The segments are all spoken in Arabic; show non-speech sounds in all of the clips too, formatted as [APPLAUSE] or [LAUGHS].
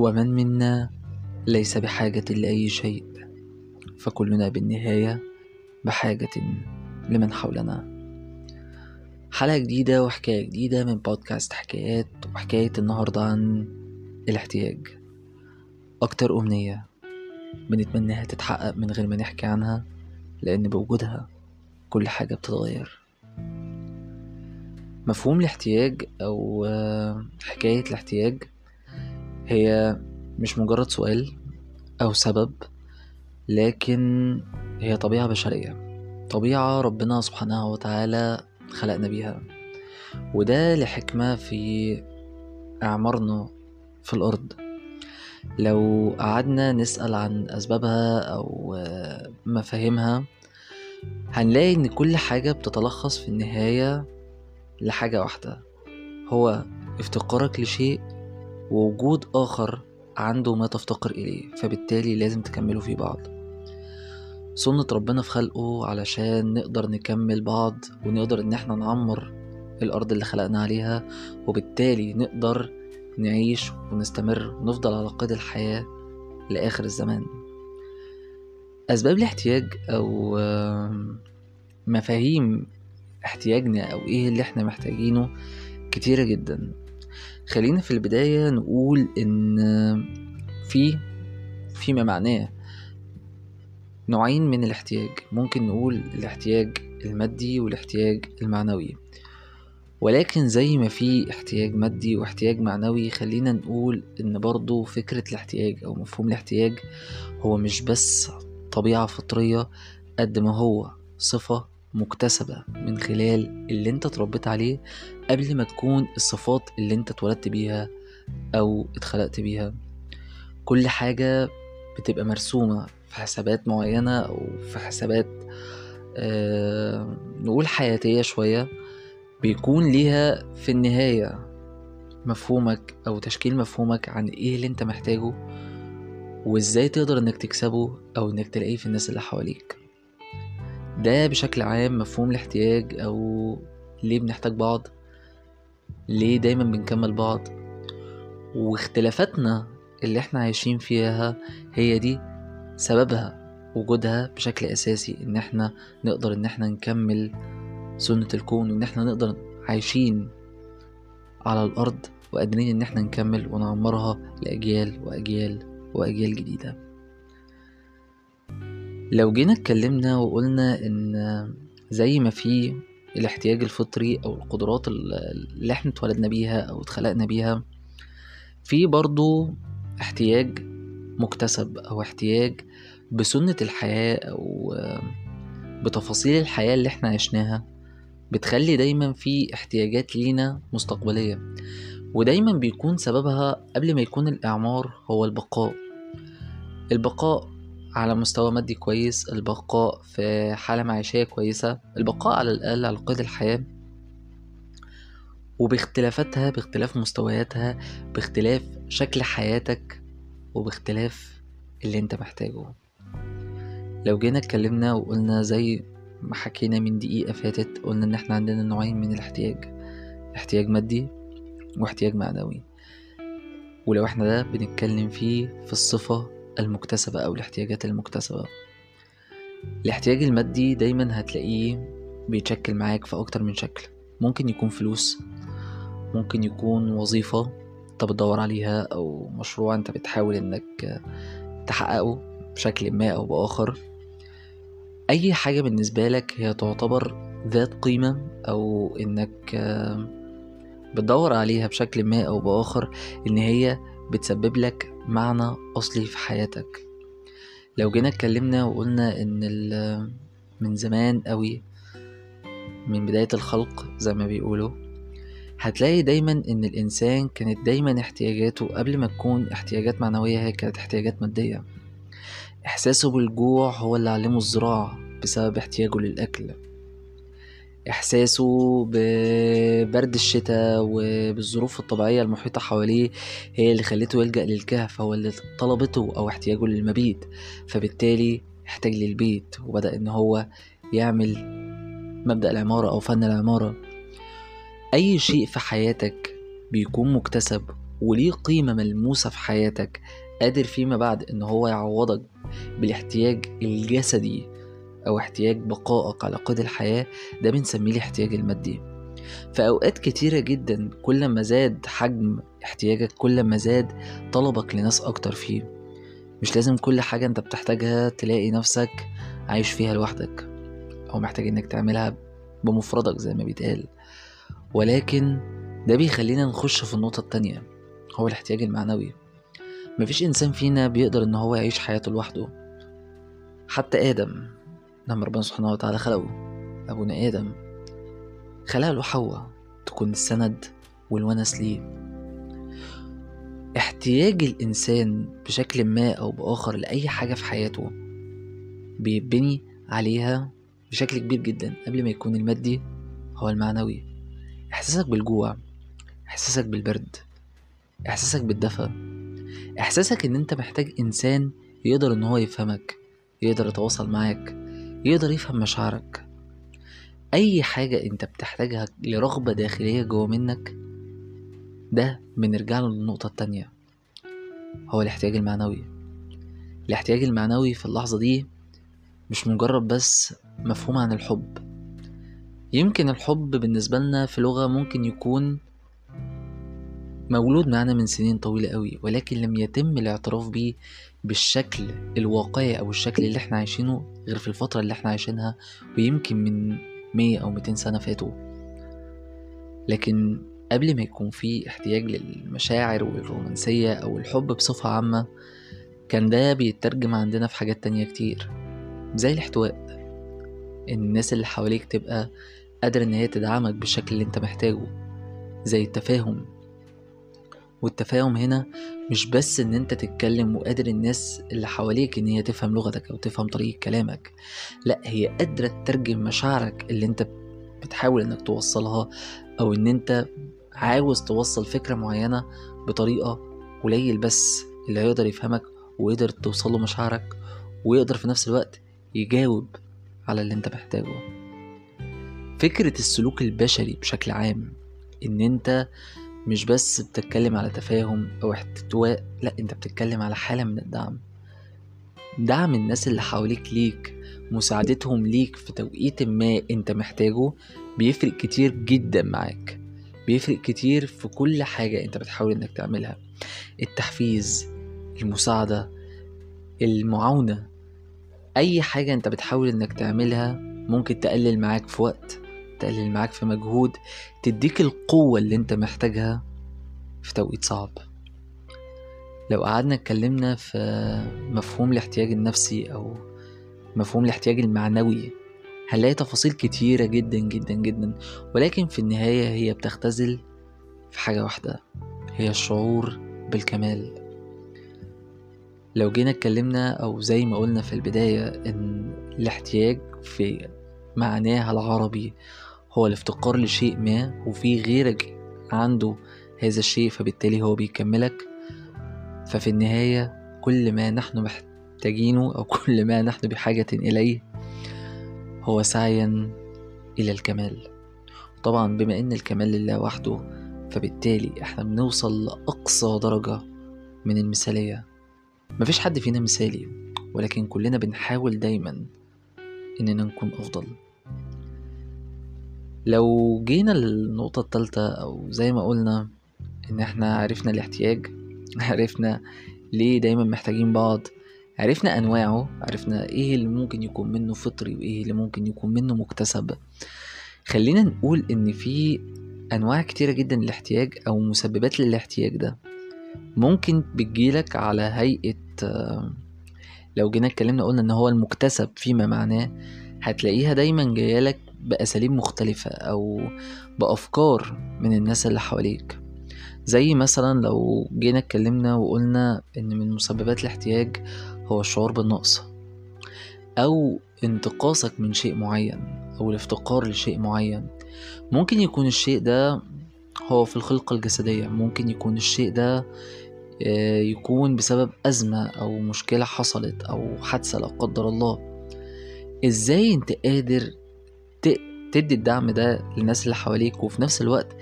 ومن منا ليس بحاجة لأي شيء فكلنا بالنهاية بحاجة لمن حولنا. حلقة جديدة وحكاية جديدة من بودكاست حكايات وحكاية النهاردة عن الاحتياج. أكتر أمنية بنتمناها تتحقق من غير ما نحكي عنها لأن بوجودها كل حاجة بتتغير. مفهوم الاحتياج أو حكاية الاحتياج هي مش مجرد سؤال أو سبب لكن هي طبيعة بشرية. طبيعة ربنا سبحانه وتعالى خلقنا بيها. وده لحكمة في إعمارنا في الأرض. لو قعدنا نسأل عن أسبابها أو مفاهيمها هنلاقي إن كل حاجة بتتلخص في النهاية لحاجة واحدة هو افتقارك لشيء ووجود آخر عنده ما تفتقر إليه فبالتالي لازم تكملوا في بعض. سنة ربنا في خلقه علشان نقدر نكمل بعض ونقدر إن إحنا نعمر الأرض اللي خلقنا عليها وبالتالي نقدر نعيش ونستمر ونفضل على قيد الحياة لآخر الزمان. أسباب الاحتياج أو مفاهيم احتياجنا أو إيه اللي إحنا محتاجينه كتيرة جدا. خلينا في البداية نقول إن في فيما معناه نوعين من الاحتياج. ممكن نقول الاحتياج المادي والاحتياج المعنوي. ولكن زي ما في احتياج مادي واحتياج معنوي خلينا نقول إن برضو فكرة الاحتياج أو مفهوم الاحتياج هو مش بس طبيعة فطرية قد ما هو صفة مكتسبة من خلال اللي انت اتربيت عليه قبل ما تكون الصفات اللي انت اتولدت بيها أو اتخلقت بيها. كل حاجة بتبقى مرسومة في حسابات معينة أو في حسابات آه نقول حياتية شوية بيكون ليها في النهاية مفهومك أو تشكيل مفهومك عن إيه اللي أنت محتاجه وإزاي تقدر إنك تكسبه أو إنك تلاقيه في الناس اللي حواليك. ده بشكل عام مفهوم الاحتياج أو ليه بنحتاج بعض؟ ليه دايما بنكمل بعض؟ واختلافاتنا اللي إحنا عايشين فيها هي دي سببها وجودها بشكل أساسي إن إحنا نقدر إن إحنا نكمل سنة الكون وإن إحنا نقدر عايشين على الأرض وقادرين إن إحنا نكمل ونعمرها لأجيال وأجيال وأجيال جديدة. لو جينا اتكلمنا وقلنا إن زي ما في الاحتياج الفطري أو القدرات اللي إحنا اتولدنا بيها أو اتخلقنا بيها في برضو احتياج مكتسب أو احتياج بسنة الحياة أو بتفاصيل الحياة اللي إحنا عشناها بتخلي دايما في احتياجات لينا مستقبلية. ودايما بيكون سببها قبل ما يكون الإعمار هو البقاء. البقاء على مستوى مادي كويس البقاء في حالة معيشية كويسة البقاء على الأقل على قيد الحياة. وباختلافاتها باختلاف مستوياتها باختلاف شكل حياتك وباختلاف اللي انت محتاجه. لو جينا اتكلمنا وقلنا زي ما حكينا من دقيقة فاتت قلنا إن إحنا عندنا نوعين من الاحتياج احتياج مادي واحتياج معنوي. ولو إحنا ده بنتكلم فيه في الصفة المكتسبة أو الاحتياجات المكتسبة. الاحتياج المادي دايما هتلاقيه بيتشكل معاك في أكتر من شكل. ممكن يكون فلوس ممكن يكون وظيفة أنت بتدور عليها أو مشروع أنت بتحاول إنك تحققه بشكل ما أو بآخر. أي حاجة بالنسبة لك هي تعتبر ذات قيمة أو إنك بتدور عليها بشكل ما أو بآخر إن هي بتسبب لك معنى أصلي في حياتك. لو جينا اتكلمنا وقلنا إن من زمان قوي من بداية الخلق زي ما بيقولوا هتلاقي دايما إن الإنسان كانت دايما احتياجاته قبل ما تكون احتياجات معنوية هي كانت احتياجات مادية. إحساسه بالجوع هو اللي علمه الزراعة بسبب احتياجه للأكل. إحساسه ببرد الشتاء وبالظروف الطبيعية المحيطة حواليه هي اللي خلته يلجأ للكهف هو اللي طلبته أو احتياجه للمبيت. فبالتالي احتاج للبيت وبدأ إن هو يعمل مبدأ العمارة أو فن العمارة. أي شيء في حياتك بيكون مكتسب وليه قيمة ملموسة في حياتك قادر فيما بعد إن هو يعوضك بالاحتياج الجسدي. أو احتياج بقائك على قيد الحياة ده بنسميه الاحتياج المادي. في اوقات كتيرة جدا كل ما زاد حجم احتياجك كل ما زاد طلبك لناس أكتر فيه. مش لازم كل حاجة أنت بتحتاجها تلاقي نفسك عايش فيها لوحدك أو محتاج إنك تعملها بمفردك زي ما بيتقال. ولكن ده بيخلينا نخش في النقطة التانية هو الاحتياج المعنوي. مفيش إنسان فينا بيقدر إن هو يعيش حياته لوحده. حتى آدم لما ربنا سبحانه وتعالى خلقه. أبونا آدم. خلق له حواء تكون السند والونس ليه. احتياج الإنسان بشكل ما أو بآخر لأي حاجة في حياته بيبني عليها بشكل كبير جدا. قبل ما يكون المادي هو المعنوي. إحساسك بالجوع إحساسك بالبرد إحساسك بالدفى. إحساسك إن أنت محتاج إنسان يقدر إن هو يفهمك يقدر يتواصل معاك. يقدر يفهم مشاعرك. أي حاجة أنت بتحتاجها لرغبة داخلية جوا منك ده بنرجع له للنقطة التانية. هو الاحتياج المعنوي. الاحتياج المعنوي في اللحظة دي مش مجرد بس مفهوم عن الحب. يمكن الحب بالنسبة لنا في لغة ممكن يكون مولود معنا من سنين طويلة قوي ولكن لم يتم الاعتراف بيه بالشكل الواقعي أو الشكل اللي إحنا عايشينه غير في الفترة اللي إحنا عايشينها ويمكن من مية أو ميتين سنة فاتوا. لكن قبل ما يكون في احتياج للمشاعر والرومانسية أو الحب بصفة عامة كان ده بيترجم عندنا في حاجات تانية كتير. زي الاحتواء. الناس اللي حواليك تبقى قادرة إن هي تدعمك بالشكل اللي أنت محتاجه زي التفاهم. والتفاهم هنا مش بس إن أنت تتكلم وقادر الناس اللي حواليك إن هي تفهم لغتك أو تفهم طريقة كلامك لأ هي قادرة تترجم مشاعرك اللي أنت بتحاول إنك توصلها أو إن أنت عاوز توصل فكرة معينة بطريقة قليل بس اللي هيقدر يفهمك ويقدر توصله مشاعرك ويقدر في نفس الوقت يجاوب على اللي أنت محتاجه. فكرة السلوك البشري بشكل عام إن أنت مش بس بتتكلم على تفاهم أو احتواء لا أنت بتتكلم على حالة من الدعم. دعم الناس اللي حواليك ليك مساعدتهم ليك في توقيت ما أنت محتاجه بيفرق كتير جدا معاك. بيفرق كتير في كل حاجة أنت بتحاول إنك تعملها. التحفيز المساعدة المعاونة أي حاجة أنت بتحاول إنك تعملها ممكن تقلل معاك في وقت. تقلل معاك في مجهود تديك القوة اللي انت محتاجها في توقيت صعب. لو قعدنا اتكلمنا في مفهوم الاحتياج النفسي أو مفهوم الاحتياج المعنوي هنلاقي تفاصيل كتيرة جدا جدا جدا ولكن في النهاية هي بتختزل في حاجة واحدة هي الشعور بالكمال. لو جينا اتكلمنا أو زي ما قلنا في البداية إن الاحتياج في معناها العربي هو الافتقار لشيء ما وفي غيرك عنده هذا الشيء فبالتالي هو بيكملك. ففي النهاية كل ما نحن محتاجينه أو كل ما نحن بحاجة إليه هو سعيا إلى الكمال. طبعا بما إن الكمال لله وحده فبالتالي إحنا بنوصل لأقصى درجة من المثالية. مفيش حد فينا مثالي ولكن كلنا بنحاول دايما إننا نكون أفضل. لو جينا للنقطة التالتة أو زي ما قلنا إن إحنا عرفنا الاحتياج [LAUGHS] عرفنا ليه دايما محتاجين بعض عرفنا أنواعه عرفنا إيه اللي ممكن يكون منه فطري وإيه اللي ممكن يكون منه مكتسب. خلينا نقول إن في أنواع كتيرة جدا للاحتياج أو مسببات للاحتياج ده. ممكن بتجيلك على هيئة لو جينا اتكلمنا قلنا إن هو المكتسب فيما معناه هتلاقيها دايما جايلك بأساليب مختلفة أو بأفكار من الناس اللي حواليك. زي مثلا لو جينا اتكلمنا وقلنا إن من مسببات الاحتياج هو الشعور بالنقص أو انتقاصك من شيء معين أو الافتقار لشيء معين. ممكن يكون الشيء ده هو في الخلقة الجسدية ممكن يكون الشيء ده يكون بسبب أزمة أو مشكلة حصلت أو حادثة لا قدر الله. إزاي أنت قادر تدي الدعم ده للناس اللي حواليك وفي نفس الوقت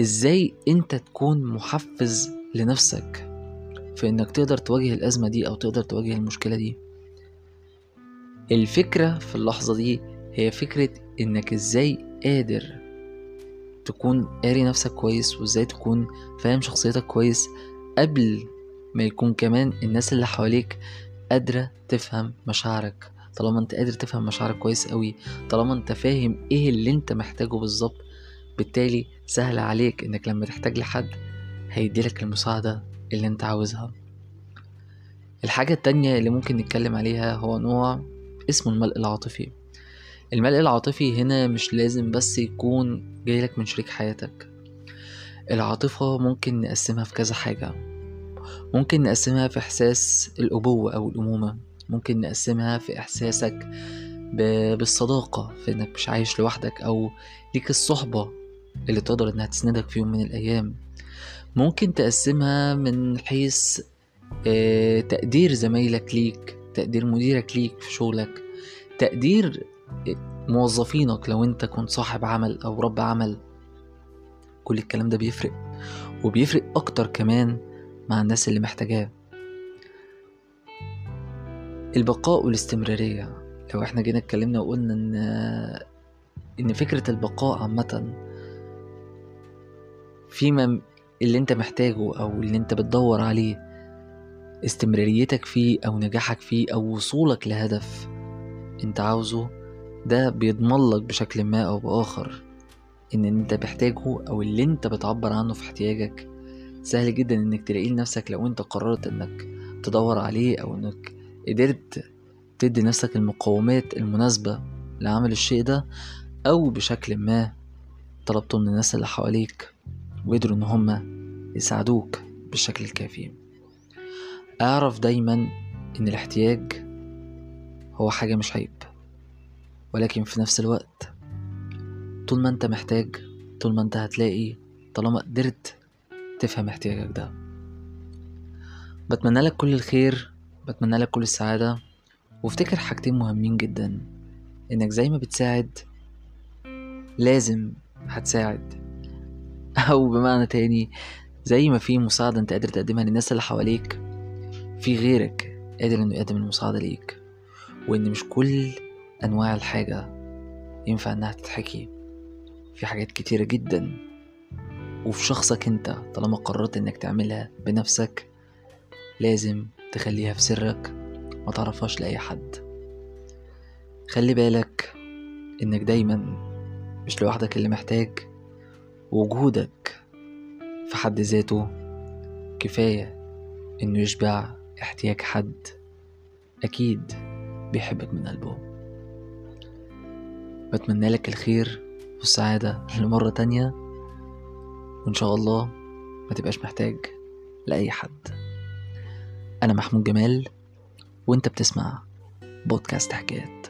إزاي أنت تكون محفز لنفسك في إنك تقدر تواجه الأزمة دي أو تقدر تواجه المشكلة دي؟ الفكرة في اللحظة دي هي فكرة إنك إزاي قادر تكون قاري نفسك كويس وإزاي تكون فاهم شخصيتك كويس قبل ما يكون كمان الناس اللي حواليك قادرة تفهم مشاعرك. طالما انت قادر تفهم مشاعرك كويس قوي طالما انت فاهم إيه اللي انت محتاجه بالظبط بالتالي سهل عليك انك لما تحتاج لحد هيديلك المساعدة اللي انت عاوزها. الحاجة التانية اللي ممكن نتكلم عليها هو نوع اسمه الملء العاطفي. الملء العاطفي هنا مش لازم بس يكون جايلك من شريك حياتك. العاطفة ممكن نقسمها في كذا حاجة. ممكن نقسمها في إحساس الأبوة أو الأمومة. ممكن نقسمها في إحساسك بالصداقة في إنك مش عايش لوحدك أو ليك الصحبة اللي تقدر إنها تسندك في يوم من الأيام. ممكن تقسمها من حيث آه، تقدير زمايلك ليك تقدير مديرك ليك في شغلك تقدير موظفينك لو أنت كنت صاحب عمل أو رب عمل. كل الكلام ده بيفرق وبيفرق أكتر كمان مع الناس اللي محتاجاه. البقاء والاستمرارية. لو إحنا جينا اتكلمنا وقلنا إن إن فكرة البقاء عامة فيما اللي انت محتاجه أو اللي انت بتدور عليه استمراريتك فيه أو نجاحك فيه أو وصولك لهدف انت عاوزه ده بيضمن لك بشكل ما أو بآخر إن انت محتاجه أو اللي انت بتعبر عنه في احتياجك. سهل جدا إنك تلاقيه لنفسك لو انت قررت إنك تدور عليه أو إنك قدرت تدي نفسك المقومات المناسبة لعمل الشيء ده أو بشكل ما طلبته من الناس اللي حواليك وقدروا إن هما يساعدوك بالشكل الكافي. أعرف دايما إن الاحتياج هو حاجة مش عيب ولكن في نفس الوقت طول ما أنت محتاج طول ما أنت هتلاقي طالما قدرت تفهم احتياجك ده. بتمنى لك كل الخير بتمنى لك كل السعادة وافتكر حاجتين مهمين جدا. إنك زي ما بتساعد لازم هتساعد. [LAUGHS] أو بمعنى تاني زي ما في مساعدة أنت قادر تقدمها للناس اللي حواليك في غيرك قادر إنه يقدم المساعدة ليك. وإن مش كل أنواع الحاجة ينفع إنها تتحكي. في حاجات كتيرة جدا. وفي شخصك أنت طالما قررت إنك تعملها بنفسك لازم تخليها في سرك ما تعرفهاش لأي حد. خلي بالك إنك دايما مش لوحدك اللي محتاج وجودك في حد ذاته كفاية إنه يشبع احتياج حد أكيد بيحبك من قلبه. بتمنى لك الخير والسعادة لمرة تانية وإن شاء الله ما تبقاش محتاج لأي حد. أنا محمود جمال وإنت بتسمع بودكاست حكايات.